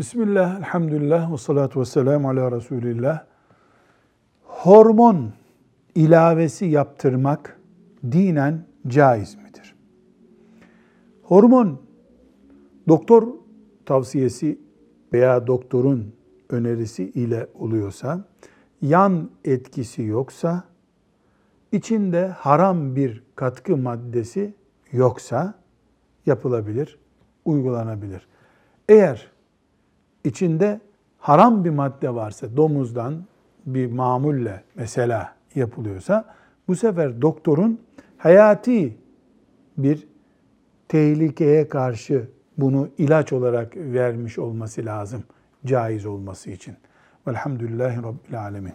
Bismillah, elhamdülillah ve salatu ve selamu ala Resulillah. Hormon ilavesi yaptırmak dinen caiz midir? Hormon doktor tavsiyesi veya doktorun önerisi ile oluyorsa, yan etkisi yoksa, içinde haram bir katkı maddesi yoksa yapılabilir, uygulanabilir. Eğer içinde haram bir madde varsa, domuzdan bir mamulle mesela yapılıyorsa, bu sefer doktorun hayati bir tehlikeye karşı bunu ilaç olarak vermiş olması lazım, caiz olması için. Velhamdülillahi Rabbil Alemin.